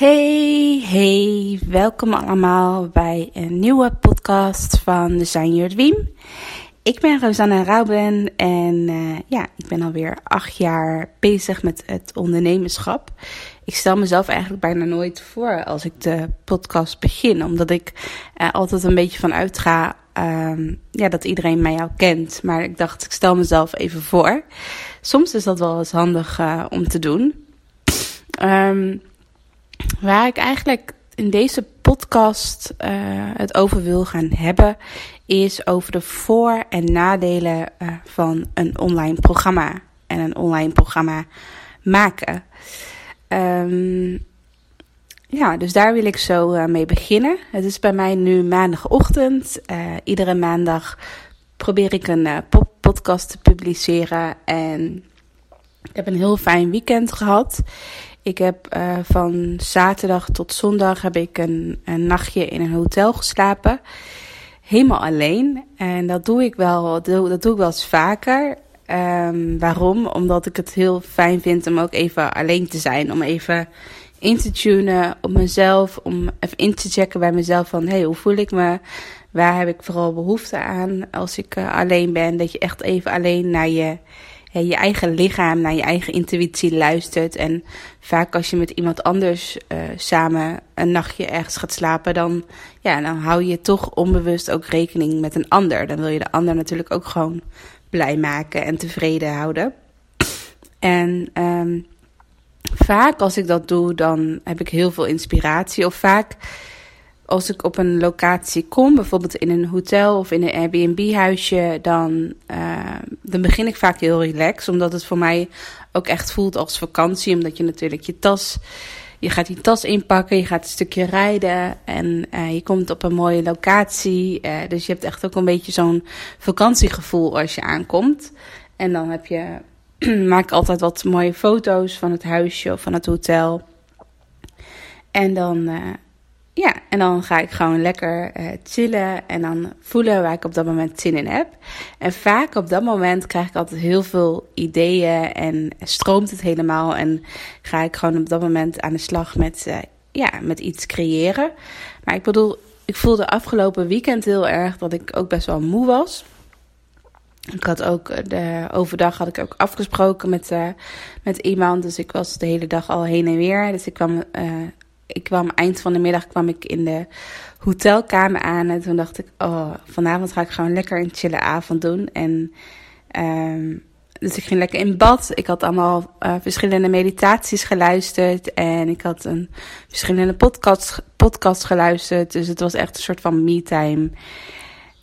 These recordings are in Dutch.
Hey, hey, welkom allemaal bij een nieuwe podcast van Design Your Dream. Ik ben Rosanne Rauben en eh, ja, ik ben alweer acht jaar bezig met het ondernemerschap. Ik stel mezelf eigenlijk bijna nooit voor als ik de podcast begin, omdat ik er altijd een beetje van uitga ehm, ja, dat iedereen mij al kent. Maar ik dacht, ik stel mezelf even voor. Soms is dat wel eens handig eh, om te doen. Ehm, waar ik eigenlijk in deze podcast uh, het over wil gaan hebben, is over de voor- en nadelen uh, van een online programma en een online programma maken. Um, ja, dus daar wil ik zo uh, mee beginnen. Het is bij mij nu maandagochtend. iedere maandag probeer ik een podcast te publiceren en ik heb een heel fijn weekend gehad. Ik heb uh, van zaterdag tot zondag heb ik een, een nachtje in een hotel geslapen. Helemaal alleen. En dat doe ik wel, dat doe ik wel eens vaker. Um, waarom? Omdat ik het heel fijn vind om ook even alleen te zijn. Om even in te tunen op mezelf. Om even in te checken bij mezelf van... Hey, hoe voel ik me? Waar heb ik vooral behoefte aan als ik uh, alleen ben? Dat je echt even alleen naar je je eigen lichaam, naar je eigen intuïtie luistert. En vaak als je met iemand anders uh, samen een nachtje ergens gaat slapen, dan, ja, dan hou je toch onbewust ook rekening met een ander. Dan wil je de ander natuurlijk ook gewoon blij maken en tevreden houden. En um, vaak als ik dat doe, dan heb ik heel veel inspiratie. Of vaak als ik op een locatie kom, bijvoorbeeld in een hotel of in een Airbnb-huisje, dan, uh, dan begin ik vaak heel relaxed. Omdat het voor mij ook echt voelt als vakantie. Omdat je natuurlijk je tas, je gaat die tas inpakken, je gaat een stukje rijden en uh, je komt op een mooie locatie. Uh, dus je hebt echt ook een beetje zo'n vakantiegevoel als je aankomt. En dan heb je, maak altijd wat mooie foto's van het huisje of van het hotel. En dan ja, en dan ga ik gewoon lekker uh, chillen en dan voelen waar ik op dat moment zin in heb. En vaak op dat moment krijg ik altijd heel veel ideeën en stroomt het helemaal. En ga ik gewoon op dat moment aan de slag met, uh, ja, met iets creëren. Maar ik bedoel, ik voelde afgelopen weekend heel erg dat ik ook best wel moe was. Ik had ook de overdag had ik ook afgesproken met, met iemand. Dus ik was de hele dag al heen en weer. Dus ik kwam ik kwam eind van de middag kwam ik in de hotelkamer aan. En toen dacht ik, oh, vanavond ga ik gewoon lekker een chille avond doen. En um, dus ik ging lekker in bad. Ik had allemaal uh, verschillende meditaties geluisterd. En ik had een verschillende podcast, podcast geluisterd. Dus het was echt een soort van me-time.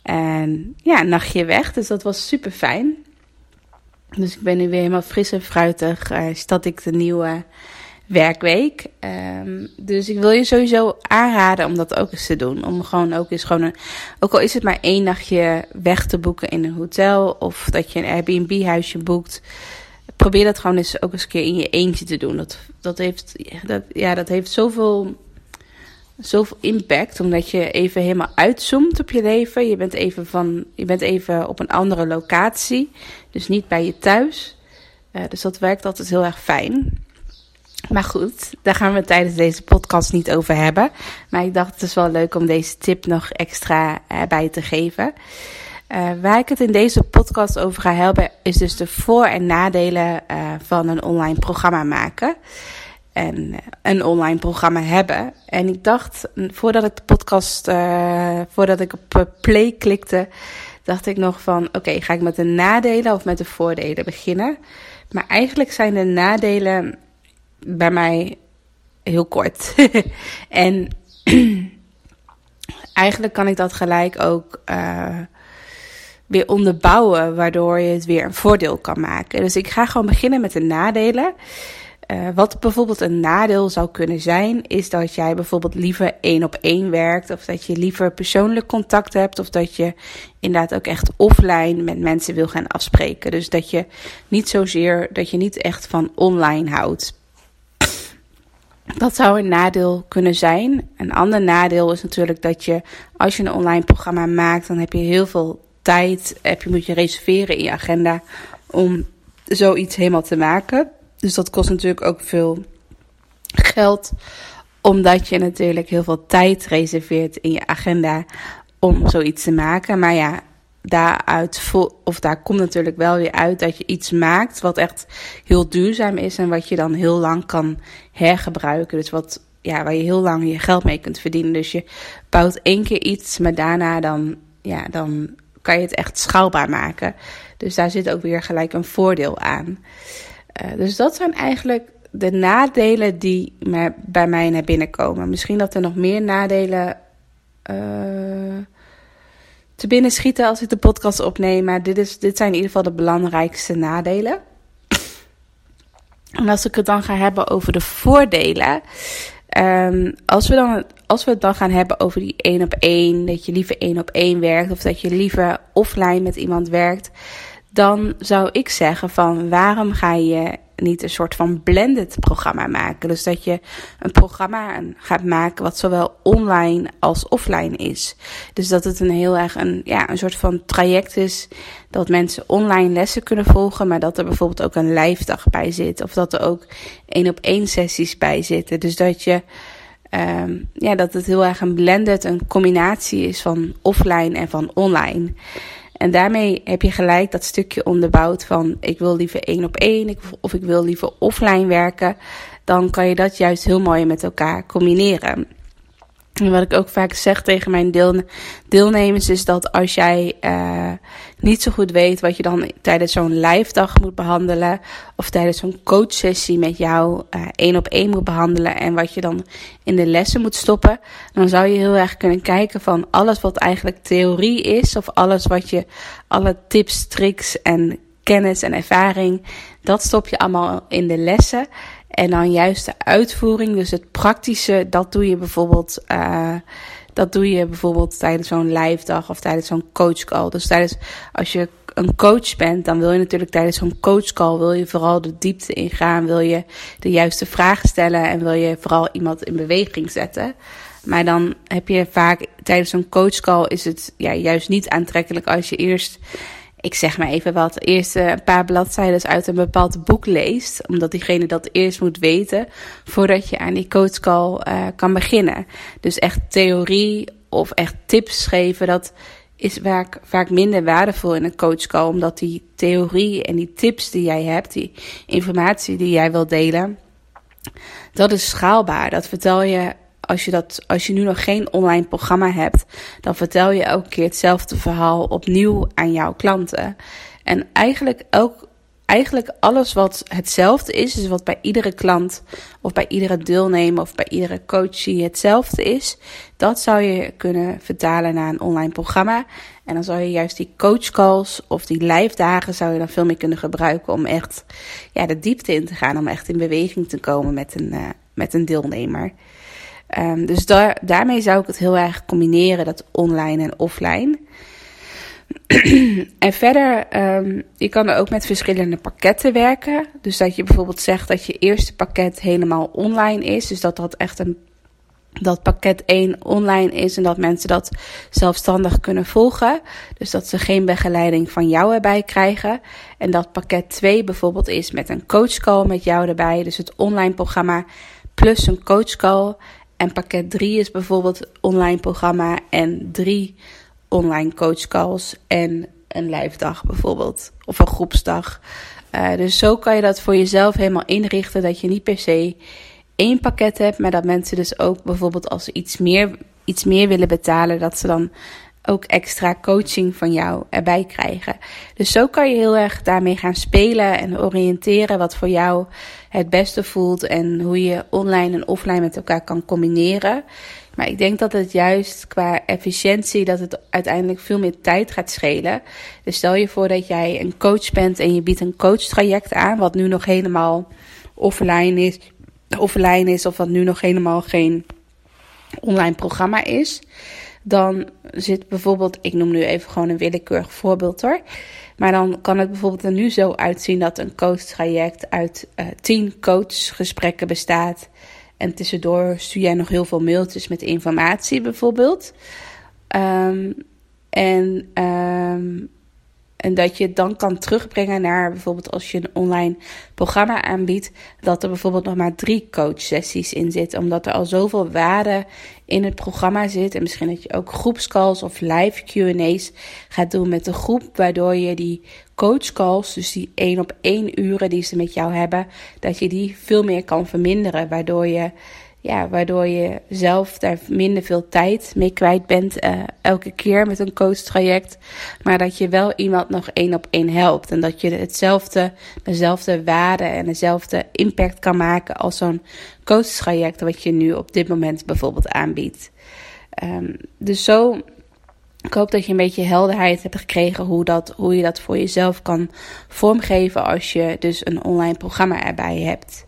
En ja, nachtje weg. Dus dat was super fijn. Dus ik ben nu weer helemaal fris en fruitig. Uh, stad ik de nieuwe werkweek. Um, dus ik wil je sowieso aanraden om dat ook eens te doen. Om gewoon ook eens gewoon een, ook al is het maar één nachtje weg te boeken in een hotel of dat je een Airbnb huisje boekt. Probeer dat gewoon eens ook eens een keer in je eentje te doen. Dat, dat heeft, dat, ja, dat heeft zoveel, zoveel impact. Omdat je even helemaal uitzoomt op je leven. Je bent even van, je bent even op een andere locatie. Dus niet bij je thuis. Uh, dus dat werkt altijd heel erg fijn. Maar goed, daar gaan we tijdens deze podcast niet over hebben. Maar ik dacht het is wel leuk om deze tip nog extra bij te geven. Uh, waar ik het in deze podcast over ga hebben, is dus de voor- en nadelen uh, van een online programma maken. En een online programma hebben. En ik dacht, voordat ik de podcast, voordat ik op play klikte, dacht ik nog van: oké, ga ik met de nadelen of met de voordelen beginnen? Maar eigenlijk zijn de nadelen bij mij heel kort. en eigenlijk kan ik dat gelijk ook uh, weer onderbouwen, waardoor je het weer een voordeel kan maken. Dus ik ga gewoon beginnen met de nadelen. Uh, wat bijvoorbeeld een nadeel zou kunnen zijn, is dat jij bijvoorbeeld liever één op één werkt, of dat je liever persoonlijk contact hebt, of dat je inderdaad ook echt offline met mensen wil gaan afspreken. Dus dat je niet zozeer, dat je niet echt van online houdt. Dat zou een nadeel kunnen zijn. Een ander nadeel is natuurlijk dat je, als je een online programma maakt, dan heb je heel veel tijd, heb je, moet je reserveren in je agenda om zoiets helemaal te maken. Dus dat kost natuurlijk ook veel geld, omdat je natuurlijk heel veel tijd reserveert in je agenda om zoiets te maken. Maar ja, daaruit, of daar komt natuurlijk wel weer uit dat je iets maakt wat echt heel duurzaam is en wat je dan heel lang kan hergebruiken. Dus wat, ja, waar je heel lang je geld mee kunt verdienen. Dus je bouwt één keer iets, maar daarna dan, ja, dan kan je het echt schaalbaar maken. Dus daar zit ook weer gelijk een voordeel aan. Uh, dus dat zijn eigenlijk de nadelen die bij mij naar binnen komen. Misschien dat er nog meer nadelen uh, te binnen schieten als ik de podcast opneem. Maar dit, is, dit zijn in ieder geval de belangrijkste nadelen. En als ik het dan ga hebben over de voordelen. Um, als, we dan, als we het dan gaan hebben over die één op één, dat je liever één op één werkt of dat je liever offline met iemand werkt, dan zou ik zeggen van waarom ga je niet een soort van blended programma maken? Dus dat je een programma gaat maken wat zowel online als offline is. Dus dat het een heel erg een, ja, een soort van traject is dat mensen online lessen kunnen volgen, maar dat er bijvoorbeeld ook een live dag bij zit. Of dat er ook één op één sessies bij zitten. Dus dat je Um, ja, dat het heel erg een blended, een combinatie is van offline en van online. En daarmee heb je gelijk dat stukje onderbouwd van ik wil liever één op één of ik wil liever offline werken. Dan kan je dat juist heel mooi met elkaar combineren. En wat ik ook vaak zeg tegen mijn deel, deelnemers is dat als jij uh, niet zo goed weet wat je dan tijdens zo'n live dag moet behandelen, of tijdens zo'n coachsessie met jou uh, één op één moet behandelen en wat je dan in de lessen moet stoppen, dan zou je heel erg kunnen kijken van alles wat eigenlijk theorie is, of alles wat je, alle tips, tricks en kennis en ervaring, dat stop je allemaal in de lessen. En dan juist de uitvoering, dus het praktische, dat doe je bijvoorbeeld. Uh, dat doe je bijvoorbeeld tijdens zo'n live dag of tijdens zo'n coachcall. Dus tijdens, als je een coach bent, dan wil je natuurlijk tijdens zo'n coachcall wil je vooral de diepte ingaan, wil je de juiste vragen stellen en wil je vooral iemand in beweging zetten. Maar dan heb je vaak tijdens zo'n coachcall is het ja, juist niet aantrekkelijk als je eerst ik zeg maar even wat, eerst een paar bladzijden uit een bepaald boek leest. Omdat diegene dat eerst moet weten voordat je aan die coachcall uh, kan beginnen. Dus echt theorie of echt tips geven, dat is vaak, vaak minder waardevol in een coachcall. Omdat die theorie en die tips die jij hebt, die informatie die jij wil delen, dat is schaalbaar. Dat vertel je als je, dat, als je nu nog geen online programma hebt, dan vertel je elke keer hetzelfde verhaal opnieuw aan jouw klanten. En eigenlijk, elk, eigenlijk alles wat hetzelfde is, dus wat bij iedere klant of bij iedere deelnemer of bij iedere coachie hetzelfde is, dat zou je kunnen vertalen naar een online programma. En dan zou je juist die coachcalls of die live dagen zou je dan veel meer kunnen gebruiken om echt ja, de diepte in te gaan, om echt in beweging te komen met een, uh, met een deelnemer. Um, dus daar, daarmee zou ik het heel erg combineren, dat online en offline. en verder, um, je kan er ook met verschillende pakketten werken. Dus dat je bijvoorbeeld zegt dat je eerste pakket helemaal online is. Dus dat dat echt een dat pakket 1 online is en dat mensen dat zelfstandig kunnen volgen. Dus dat ze geen begeleiding van jou erbij krijgen. En dat pakket 2 bijvoorbeeld is met een coachcall met jou erbij. Dus het online programma plus een coachcall. En pakket 3 is bijvoorbeeld online programma en drie online coachcalls en een live dag bijvoorbeeld. Of een groepsdag. Uh, dus zo kan je dat voor jezelf helemaal inrichten dat je niet per se één pakket hebt, maar dat mensen dus ook bijvoorbeeld als ze iets meer, iets meer willen betalen, dat ze dan ook extra coaching van jou erbij krijgen. Dus zo kan je heel erg daarmee gaan spelen en oriënteren wat voor jou het beste voelt en hoe je online en offline met elkaar kan combineren. Maar ik denk dat het juist qua efficiëntie dat het uiteindelijk veel meer tijd gaat schelen. Dus stel je voor dat jij een coach bent en je biedt een coachtraject aan, wat nu nog helemaal offline is, offline is of wat nu nog helemaal geen online programma is. Dan zit bijvoorbeeld, ik noem nu even gewoon een willekeurig voorbeeld hoor. Maar dan kan het bijvoorbeeld er nu zo uitzien dat een coachtraject uit uh, tien coachgesprekken bestaat. En tussendoor stuur jij nog heel veel mailtjes met informatie bijvoorbeeld. Um, en um, en dat je het dan kan terugbrengen naar bijvoorbeeld als je een online programma aanbiedt, dat er bijvoorbeeld nog maar drie coachsessies in zitten. Omdat er al zoveel waarde in het programma zit. En misschien dat je ook groepscalls of live QA's gaat doen met de groep. Waardoor je die coachcalls, dus die één op één uren die ze met jou hebben, dat je die veel meer kan verminderen. Waardoor je ja, waardoor je zelf daar minder veel tijd mee kwijt bent uh, elke keer met een coachtraject. Maar dat je wel iemand nog één op één helpt. En dat je hetzelfde, dezelfde waarde en dezelfde impact kan maken als zo'n coachtraject wat je nu op dit moment bijvoorbeeld aanbiedt. Um, dus zo, ik hoop dat je een beetje helderheid hebt gekregen hoe, dat, hoe je dat voor jezelf kan vormgeven als je dus een online programma erbij hebt.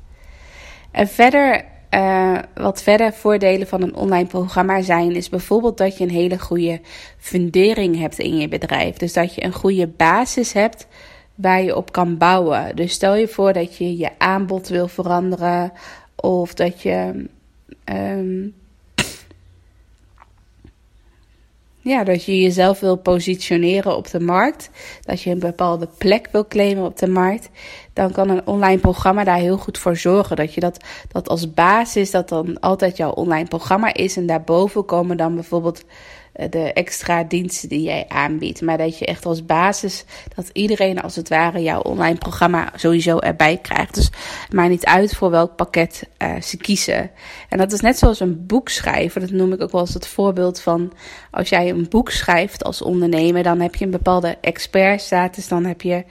En verder uh, wat verder voordelen van een online programma zijn, is bijvoorbeeld dat je een hele goede fundering hebt in je bedrijf. Dus dat je een goede basis hebt waar je op kan bouwen. Dus stel je voor dat je je aanbod wil veranderen of dat je um, ja, dat je jezelf wil positioneren op de markt, dat je een bepaalde plek wil claimen op de markt, dan kan een online programma daar heel goed voor zorgen. Dat je dat, dat als basis, dat dan altijd jouw online programma is en daarboven komen dan bijvoorbeeld de extra diensten die jij aanbiedt. Maar dat je echt als basis dat iedereen als het ware jouw online programma sowieso erbij krijgt. Dus maar niet uit voor welk pakket uh, ze kiezen. En dat is net zoals een boek schrijven. Dat noem ik ook wel eens het voorbeeld van als jij een boek schrijft als ondernemer, dan heb je een bepaalde expertstatus, dan heb je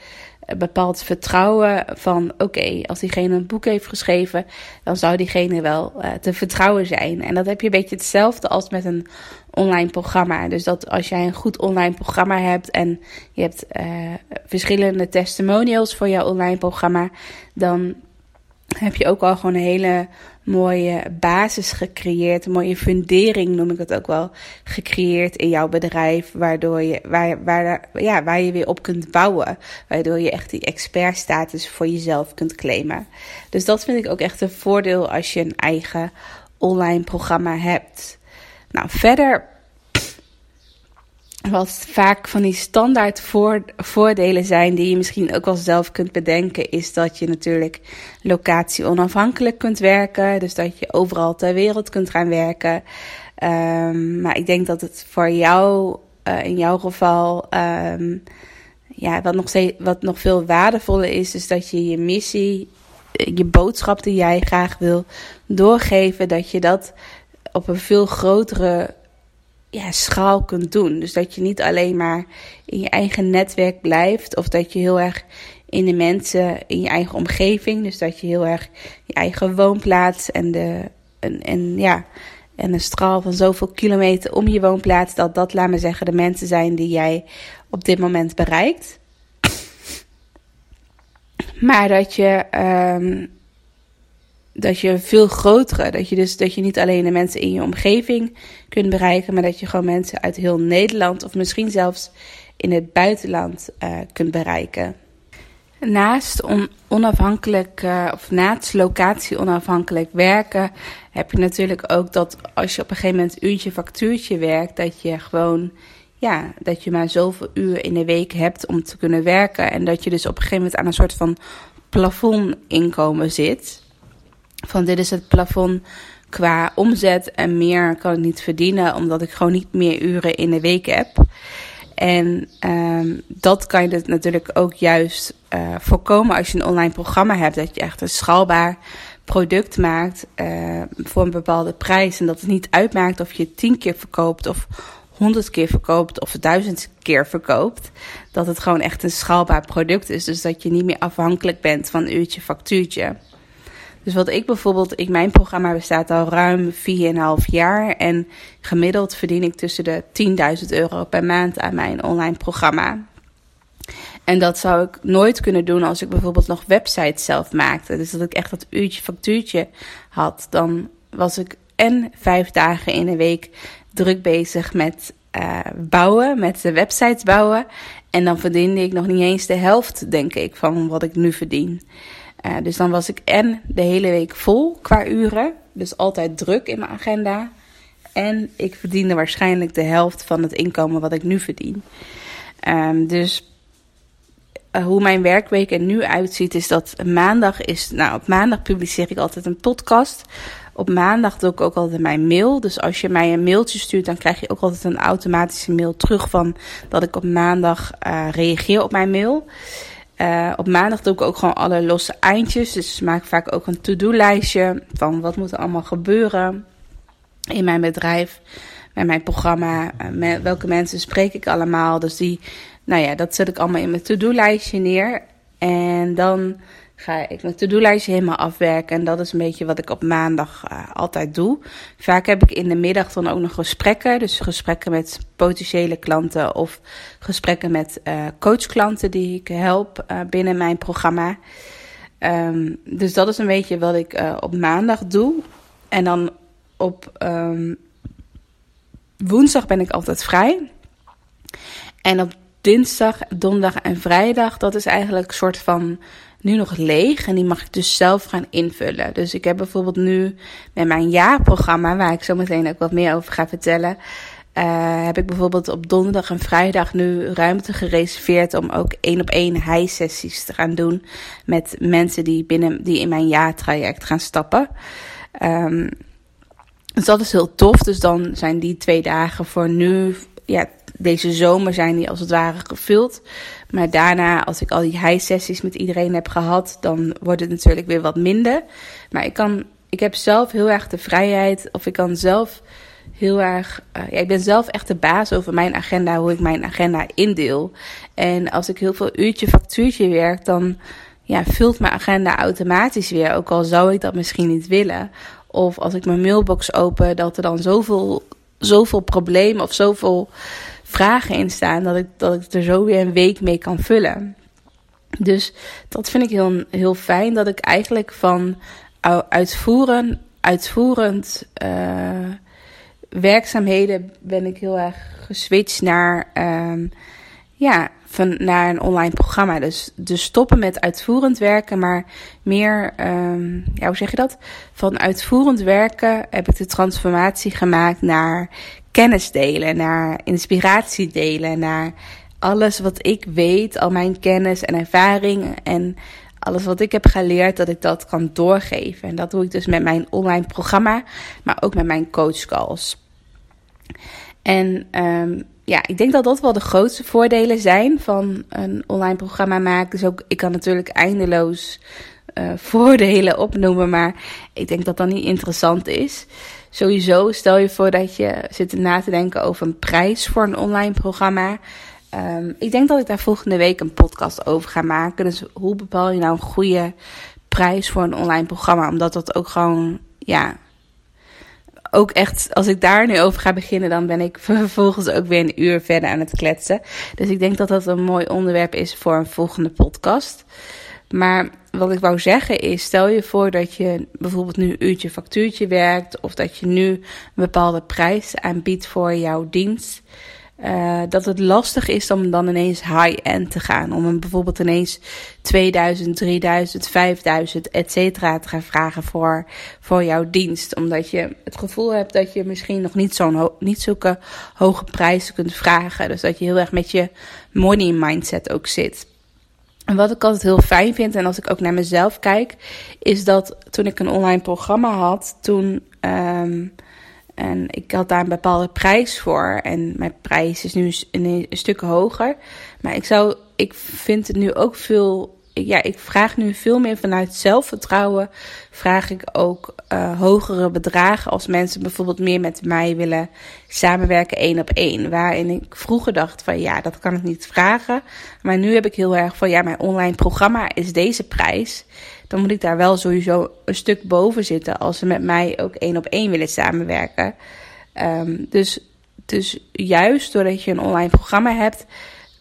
bepaald vertrouwen van oké, als diegene een boek heeft geschreven, dan zou diegene wel uh, te vertrouwen zijn. En dat heb je een beetje hetzelfde als met een online programma. Dus dat als jij een goed online programma hebt en je hebt uh, verschillende testimonials voor jouw online programma, dan heb je ook al gewoon een hele mooie basis gecreëerd, een mooie fundering noem ik het ook wel, gecreëerd in jouw bedrijf, waardoor je, waar, waar, ja, waar je weer op kunt bouwen, waardoor je echt die expertstatus voor jezelf kunt claimen. Dus dat vind ik ook echt een voordeel als je een eigen online programma hebt. Nou, verder wat vaak van die standaard voor, voordelen zijn die je misschien ook wel zelf kunt bedenken, is dat je natuurlijk locatie onafhankelijk kunt werken. Dus dat je overal ter wereld kunt gaan werken. Um, maar ik denk dat het voor jou, uh, in jouw geval, um, ja, wat nog, wat nog veel waardevoller is, is dat je je missie, je boodschap die jij graag wil doorgeven, dat je dat op een veel grotere ja, schaal kunt doen. Dus dat je niet alleen maar in je eigen netwerk blijft of dat je heel erg in de mensen in je eigen omgeving, dus dat je heel erg je eigen woonplaats en de en, en ja, en een straal van zoveel kilometer om je woonplaats, dat dat, laat me zeggen, de mensen zijn die jij op dit moment bereikt. Maar dat je um, dat je veel grotere, dat je dus dat je niet alleen de mensen in je omgeving kunt bereiken, maar dat je gewoon mensen uit heel Nederland of misschien zelfs in het buitenland uh, kunt bereiken. Naast on onafhankelijk uh, of naast locatie onafhankelijk werken heb je natuurlijk ook dat als je op een gegeven moment uurtje factuurtje werkt, dat je gewoon ja, dat je maar zoveel uur in de week hebt om te kunnen werken en dat je dus op een gegeven moment aan een soort van plafond inkomen zit van dit is het plafond qua omzet en meer kan ik niet verdienen omdat ik gewoon niet meer uren in de week heb. En um, dat kan je dus natuurlijk ook juist uh, voorkomen als je een online programma hebt. Dat je echt een schaalbaar product maakt uh, voor een bepaalde prijs. En dat het niet uitmaakt of je tien keer verkoopt of honderd keer verkoopt of duizend keer verkoopt, dat het gewoon echt een schaalbaar product is. Dus dat je niet meer afhankelijk bent van uurtje factuurtje. Dus wat ik bijvoorbeeld, ik, mijn programma bestaat al ruim 4,5 jaar. En gemiddeld verdien ik tussen de 10.000 euro per maand aan mijn online programma. En dat zou ik nooit kunnen doen als ik bijvoorbeeld nog websites zelf maakte. Dus dat ik echt dat uurtje factuurtje had. Dan was ik en vijf dagen in de week druk bezig met uh, bouwen, met de websites bouwen. En dan verdiende ik nog niet eens de helft, denk ik, van wat ik nu verdien. Uh, dus dan was ik en de hele week vol qua uren. Dus altijd druk in mijn agenda. En ik verdiende waarschijnlijk de helft van het inkomen wat ik nu verdien. Um, dus uh, hoe mijn werkweek er nu uitziet, is dat maandag is. Nou, op maandag publiceer ik altijd een podcast. Op maandag doe ik ook altijd mijn mail. Dus als je mij een mailtje stuurt, dan krijg je ook altijd een automatische mail terug van dat ik op maandag uh, reageer op mijn mail. Uh, op maandag doe ik ook gewoon alle losse eindjes. Dus maak vaak ook een to-do-lijstje van wat moet er allemaal gebeuren in mijn bedrijf, met mijn programma, met welke mensen spreek ik allemaal. Dus die, nou ja, dat zet ik allemaal in mijn to-do-lijstje neer. En dan ga ik mijn to-do-lijstje helemaal afwerken. En dat is een beetje wat ik op maandag uh, altijd doe. Vaak heb ik in de middag dan ook nog gesprekken. Dus gesprekken met potentiële klanten of gesprekken met uh, coachklanten die ik help uh, binnen mijn programma. Um, dus dat is een beetje wat ik op maandag doe. En dan op um, woensdag ben ik altijd vrij. En op dinsdag, donderdag en vrijdag, dat is eigenlijk een soort van nu nog leeg en die mag ik dus zelf gaan invullen. Dus ik heb bijvoorbeeld nu met mijn jaarprogramma, waar ik zo meteen ook wat meer over ga vertellen, uh, heb ik bijvoorbeeld op donderdag en vrijdag nu ruimte gereserveerd om ook één op één high-sessies te gaan doen met mensen die, binnen, die in mijn jaartraject gaan stappen. Um, dus dat is heel tof. Dus dan zijn die twee dagen voor nu, ja, deze zomer zijn die als het ware gevuld. Maar daarna, als ik al die high-sessies met iedereen heb gehad, dan wordt het natuurlijk weer wat minder. Maar ik, kan, ik heb zelf heel erg de vrijheid, of ik kan zelf heel erg. Uh, ja, ik ben zelf echt de baas over mijn agenda, hoe ik mijn agenda indeel. En als ik heel veel uurtje factuurtje werk, dan ja, vult mijn agenda automatisch weer. Ook al zou ik dat misschien niet willen. Of als ik mijn mailbox open, dat er dan zoveel, zoveel problemen of zoveel vragen in staan, dat ik, dat ik er zo weer een week mee kan vullen. Dus dat vind ik heel, heel fijn, dat ik eigenlijk van uitvoeren, uitvoerend uh, werkzaamheden ben ik heel erg geswitcht naar, um, ja, van, naar een online programma. Dus, dus stoppen met uitvoerend werken, maar meer, um, ja, hoe zeg je dat? Van uitvoerend werken heb ik de transformatie gemaakt naar kennis delen, naar inspiratie delen, naar alles wat ik weet, al mijn kennis en ervaring en alles wat ik heb geleerd, dat ik dat kan doorgeven. En dat doe ik dus met mijn online programma, maar ook met mijn coachcalls. En um, ja, ik denk dat dat wel de grootste voordelen zijn van een online programma maken. Dus ook, ik kan natuurlijk eindeloos uh, voordelen opnoemen, maar ik denk dat dat niet interessant is. Sowieso stel je voor dat je zit na te denken over een prijs voor een online programma. Um, ik denk dat ik daar volgende week een podcast over ga maken. Dus hoe bepaal je nou een goede prijs voor een online programma? Omdat dat ook gewoon, ja, ook echt, als ik daar nu over ga beginnen, dan ben ik vervolgens ook weer een uur verder aan het kletsen. Dus ik denk dat dat een mooi onderwerp is voor een volgende podcast. Maar wat ik wou zeggen is, stel je voor dat je bijvoorbeeld nu een uurtje factuurtje werkt, of dat je nu een bepaalde prijs aanbiedt voor jouw dienst. Uh, dat het lastig is om dan ineens high-end te gaan. Om hem bijvoorbeeld ineens 2000, 3000, 5000, et cetera te gaan vragen voor, voor jouw dienst. Omdat je het gevoel hebt dat je misschien nog niet zo'n niet zulke hoge prijzen kunt vragen. Dus dat je heel erg met je money mindset ook zit. En wat ik altijd heel fijn vind, en als ik ook naar mezelf kijk, is dat toen ik een online programma had, toen. Um, en ik had daar een bepaalde prijs voor. En mijn prijs is nu een, stuk hoger. Maar ik zou, ik vind het nu ook veel ja, ik vraag nu veel meer vanuit zelfvertrouwen. Vraag ik ook uh, hogere bedragen als mensen bijvoorbeeld meer met mij willen samenwerken één op één. Waarin ik vroeger dacht van ja, dat kan ik niet vragen. Maar nu heb ik heel erg van ja, mijn online programma is deze prijs. Dan moet ik daar wel sowieso een stuk boven zitten als ze met mij ook één op één willen samenwerken. Um, dus, dus juist doordat je een online programma hebt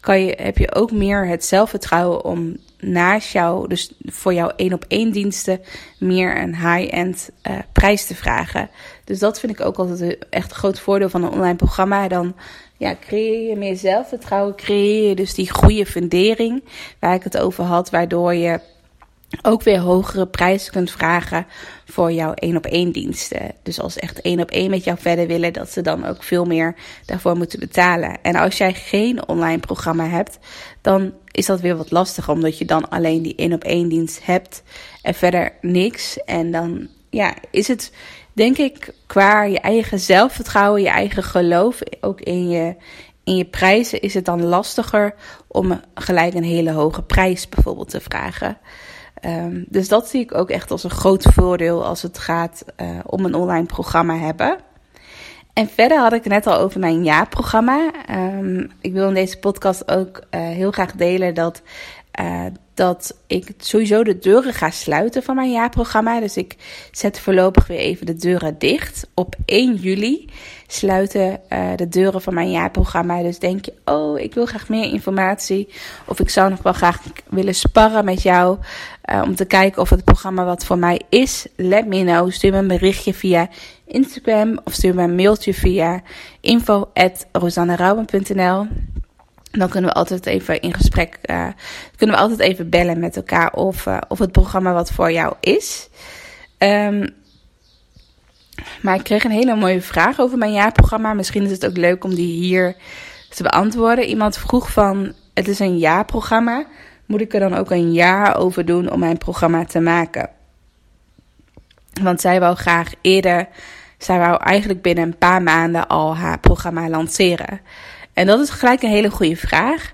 kan je, heb je ook meer het zelfvertrouwen om naast jou, dus voor jouw één op één diensten, meer een high-end uh, prijs te vragen. Dus dat vind ik ook altijd echt een groot voordeel van een online programma. Dan ja, creëer je meer zelfvertrouwen, creëer je dus die goede fundering waar ik het over had, waardoor je ook weer hogere prijzen kunt vragen voor jouw één op één diensten. Dus als ze echt één op één met jou verder willen, dat ze dan ook veel meer daarvoor moeten betalen. En als jij geen online programma hebt, dan is dat weer wat lastiger, omdat je dan alleen die één op één dienst hebt en verder niks. En dan ja, is het denk ik qua je eigen zelfvertrouwen, je eigen geloof, ook in je, in je prijzen, is het dan lastiger om gelijk een hele hoge prijs bijvoorbeeld te vragen. Um, dus dat zie ik ook echt als een groot voordeel als het gaat uh, om een online programma hebben. En verder had ik het net al over mijn jaarprogramma. Um, ik wil in deze podcast ook uh, heel graag delen dat, uh, dat ik sowieso de deuren ga sluiten van mijn jaarprogramma. Dus ik zet voorlopig weer even de deuren dicht. Op 1 juli sluiten uh, de deuren van mijn jaarprogramma. Dus denk je, oh, ik wil graag meer informatie. Of ik zou nog wel graag willen sparren met jou. Uh, om te kijken of het programma wat voor mij is. Let me know. Stuur me een berichtje via Instagram. Of stuur me een mailtje via info.rosannerouwen.nl dan kunnen we altijd even in gesprek, uh, kunnen we altijd even bellen met elkaar of, uh, of het programma wat voor jou is. Um, maar ik kreeg een hele mooie vraag over mijn jaarprogramma. Misschien is het ook leuk om die hier te beantwoorden. Iemand vroeg van, het is een jaarprogramma. Moet ik er dan ook een jaar over doen om mijn programma te maken? Want zij wou graag eerder, zij wou eigenlijk binnen een paar maanden al haar programma lanceren. En dat is gelijk een hele goede vraag.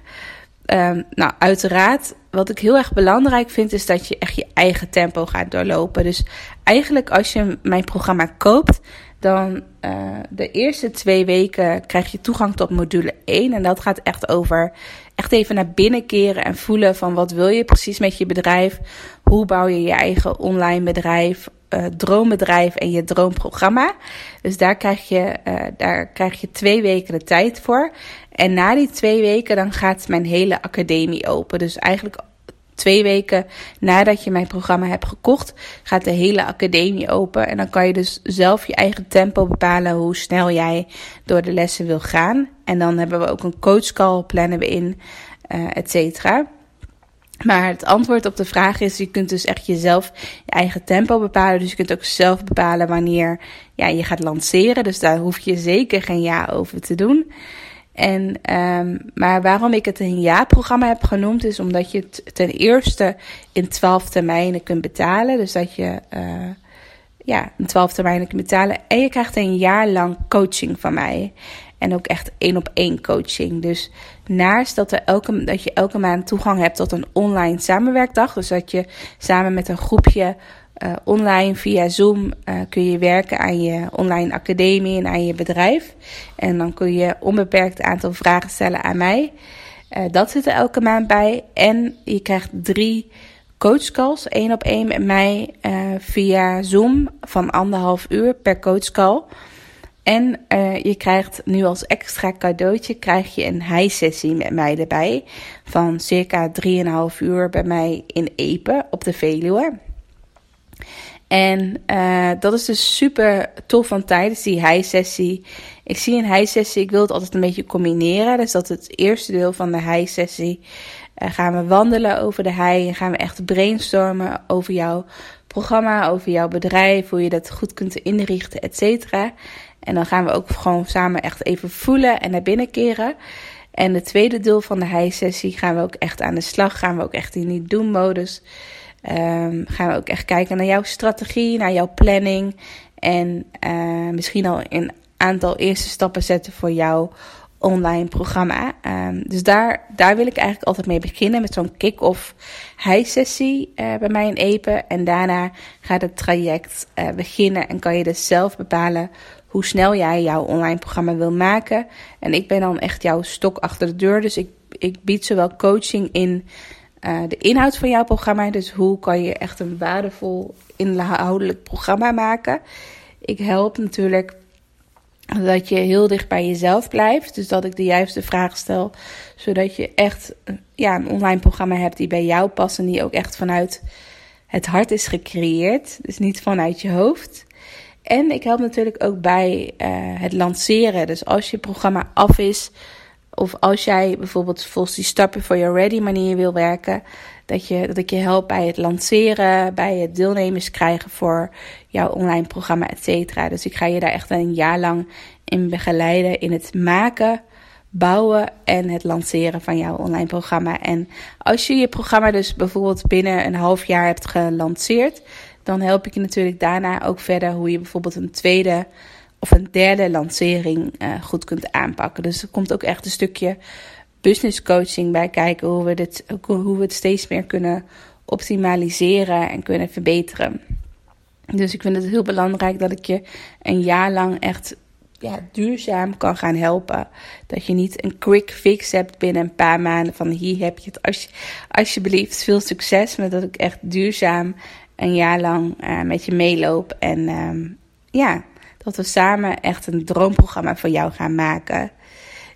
Um, nou, uiteraard, wat ik heel erg belangrijk vind, is dat je echt je eigen tempo gaat doorlopen. Dus eigenlijk, als je mijn programma koopt, dan uh, de eerste twee weken krijg je toegang tot module 1. En dat gaat echt over echt even naar binnen keren en voelen van wat wil je precies met je bedrijf. Hoe bouw je je eigen online bedrijf, uh, droombedrijf en je droomprogramma. Dus daar krijg, je, uh, daar krijg je twee weken de tijd voor. En na die twee weken dan gaat mijn hele academie open. Dus eigenlijk twee weken nadat je mijn programma hebt gekocht, gaat de hele academie open. En dan kan je dus zelf je eigen tempo bepalen hoe snel jij door de lessen wil gaan. En dan hebben we ook een coachcall, plannen we in, uh, et cetera. Maar het antwoord op de vraag is: je kunt dus echt jezelf je eigen tempo bepalen. Dus je kunt ook zelf bepalen wanneer ja, je gaat lanceren. Dus daar hoef je zeker geen ja over te doen. En, um, maar waarom ik het een jaarprogramma heb genoemd, is omdat je het ten eerste in 12 termijnen kunt betalen. Dus dat je uh, ja, in 12 termijnen kunt betalen. En je krijgt een jaar lang coaching van mij. En ook echt één op één coaching. Dus naast dat, er elke, dat je elke maand toegang hebt tot een online samenwerkdag. Dus dat je samen met een groepje uh, online via Zoom uh, kun je werken aan je online academie en aan je bedrijf. En dan kun je onbeperkt aantal vragen stellen aan mij. Uh, dat zit er elke maand bij. En je krijgt drie coachcalls, één op één met mij via Zoom van anderhalf uur per coachcall. En uh, je krijgt nu als extra cadeautje krijg je een high-sessie met mij erbij. Van circa 3,5 uur bij mij in Epe op de Veluwe. En uh, dat is dus super tof van tijdens die high-sessie. Ik zie een high-sessie, ik wil het altijd een beetje combineren. Dus dat het eerste deel van de high-sessie uh, gaan we wandelen over de hei. En gaan we echt brainstormen over jouw programma, over jouw bedrijf. Hoe je dat goed kunt inrichten, et cetera. En dan gaan we ook gewoon samen echt even voelen en naar binnen keren. En het tweede deel van de high-sessie gaan we ook echt aan de slag. Gaan we ook echt in die doen-modus. Um, gaan we ook echt kijken naar jouw strategie, naar jouw planning. En uh, misschien al een aantal eerste stappen zetten voor jouw online programma. Ehm, dus daar, daar wil ik eigenlijk altijd mee beginnen met zo'n kick-off high sessie uh, bij mij in Epen. En daarna gaat het traject uh, beginnen en kan je dus zelf bepalen hoe snel jij jouw online programma wil maken. En ik ben dan echt jouw stok achter de deur. Dus ik, ik bied zowel coaching in uh, de inhoud van jouw programma. Dus hoe kan je echt een waardevol inhoudelijk programma maken. Ik help natuurlijk dat je heel dicht bij jezelf blijft. Dus dat ik de juiste vraag stel. Zodat je echt ja, een online programma hebt die bij jou past. En die ook echt vanuit het hart is gecreëerd. Dus niet vanuit je hoofd. En ik help natuurlijk ook bij uh, het lanceren. Dus als je programma af is. Of als jij bijvoorbeeld volgens die stappen voor je ready manier wil werken. Dat, je, dat ik je help bij het lanceren, bij het deelnemers krijgen voor jouw online programma, et cetera. Dus ik ga je daar echt een jaar lang in begeleiden in het maken, bouwen en het lanceren van jouw online programma. En als je je programma dus bijvoorbeeld binnen een half jaar hebt gelanceerd, dan help ik je natuurlijk daarna ook verder hoe je bijvoorbeeld een tweede of een derde lancering uh, goed kunt aanpakken. Dus er komt ook echt een stukje business coaching bij kijken hoe we, dit, hoe we het steeds meer kunnen optimaliseren en kunnen verbeteren. Dus ik vind het heel belangrijk dat ik je een jaar lang echt ja, duurzaam kan gaan helpen. Dat je niet een quick fix hebt binnen een paar maanden van hier heb je het. Als, alsjeblieft, veel succes. Maar dat ik echt duurzaam een jaar lang uh, met je meeloop. En uh, ja, dat we samen echt een droomprogramma voor jou gaan maken.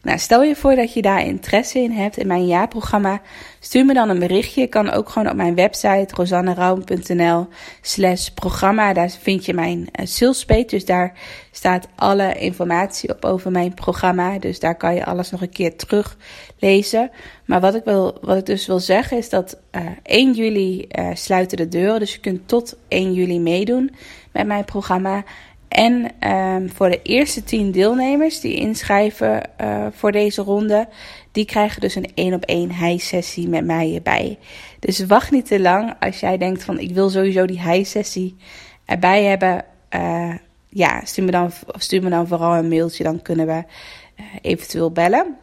Nou, stel je voor dat je daar interesse in hebt in mijn jaarprogramma. Stuur me dan een berichtje. Je kan ook gewoon op mijn website rosanneroom.nl slash programma. Daar vind je mijn uh, sales. Dus daar staat alle informatie op over mijn programma. Dus daar kan je alles nog een keer teruglezen. Maar wat ik, wil, wat ik dus wil zeggen is dat uh, 1 juli uh, sluiten de deuren. Dus je kunt tot 1 juli meedoen met mijn programma. En um, voor de eerste 10 deelnemers die inschrijven uh, voor deze ronde, die krijgen dus een één op één high-sessie met mij erbij. Dus wacht niet te lang als jij denkt van ik wil sowieso die high-sessie erbij hebben. Uh, ja, stuur me, dan, stuur me dan vooral een mailtje, dan kunnen we uh, eventueel bellen.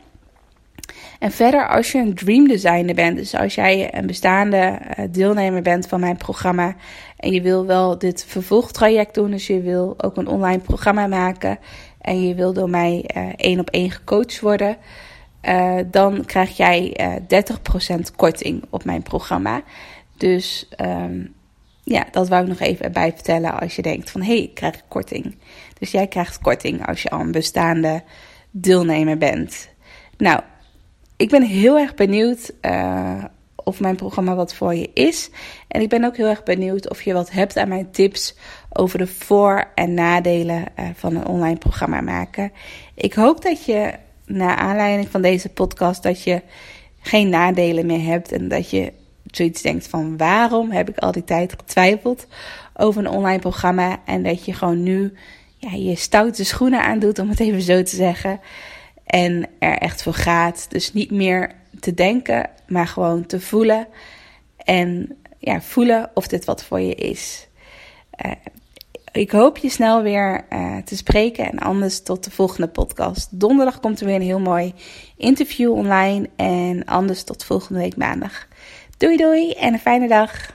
En verder, als je een dream designer bent, dus als jij een bestaande deelnemer bent van mijn programma en je wil wel dit vervolgtraject doen, dus je wil ook een online programma maken en je wil door mij uh, één op één gecoacht worden, uh, dan krijg jij uh, 30% korting op mijn programma. Dus um, ja, dat wou ik nog even erbij vertellen als je denkt van hé, hey, ik krijg korting. Dus jij krijgt korting als je al een bestaande deelnemer bent. Nou, ik ben heel erg benieuwd uh, of mijn programma wat voor je is. En ik ben ook heel erg benieuwd of je wat hebt aan mijn tips over de voor- en nadelen uh, van een online programma maken. Ik hoop dat je, na aanleiding van deze podcast, dat je geen nadelen meer hebt en dat je zoiets denkt van waarom heb ik al die tijd getwijfeld over een online programma en dat je gewoon nu ja, je stoute schoenen aandoet, om het even zo te zeggen. En er echt voor gaat. Dus niet meer te denken, maar gewoon te voelen. En ja, voelen of dit wat voor je is. Uh, ik hoop je snel weer uh, te spreken en anders tot de volgende podcast. Donderdag komt er weer een heel mooi interview online en anders tot volgende week maandag. Doei doei en een fijne dag.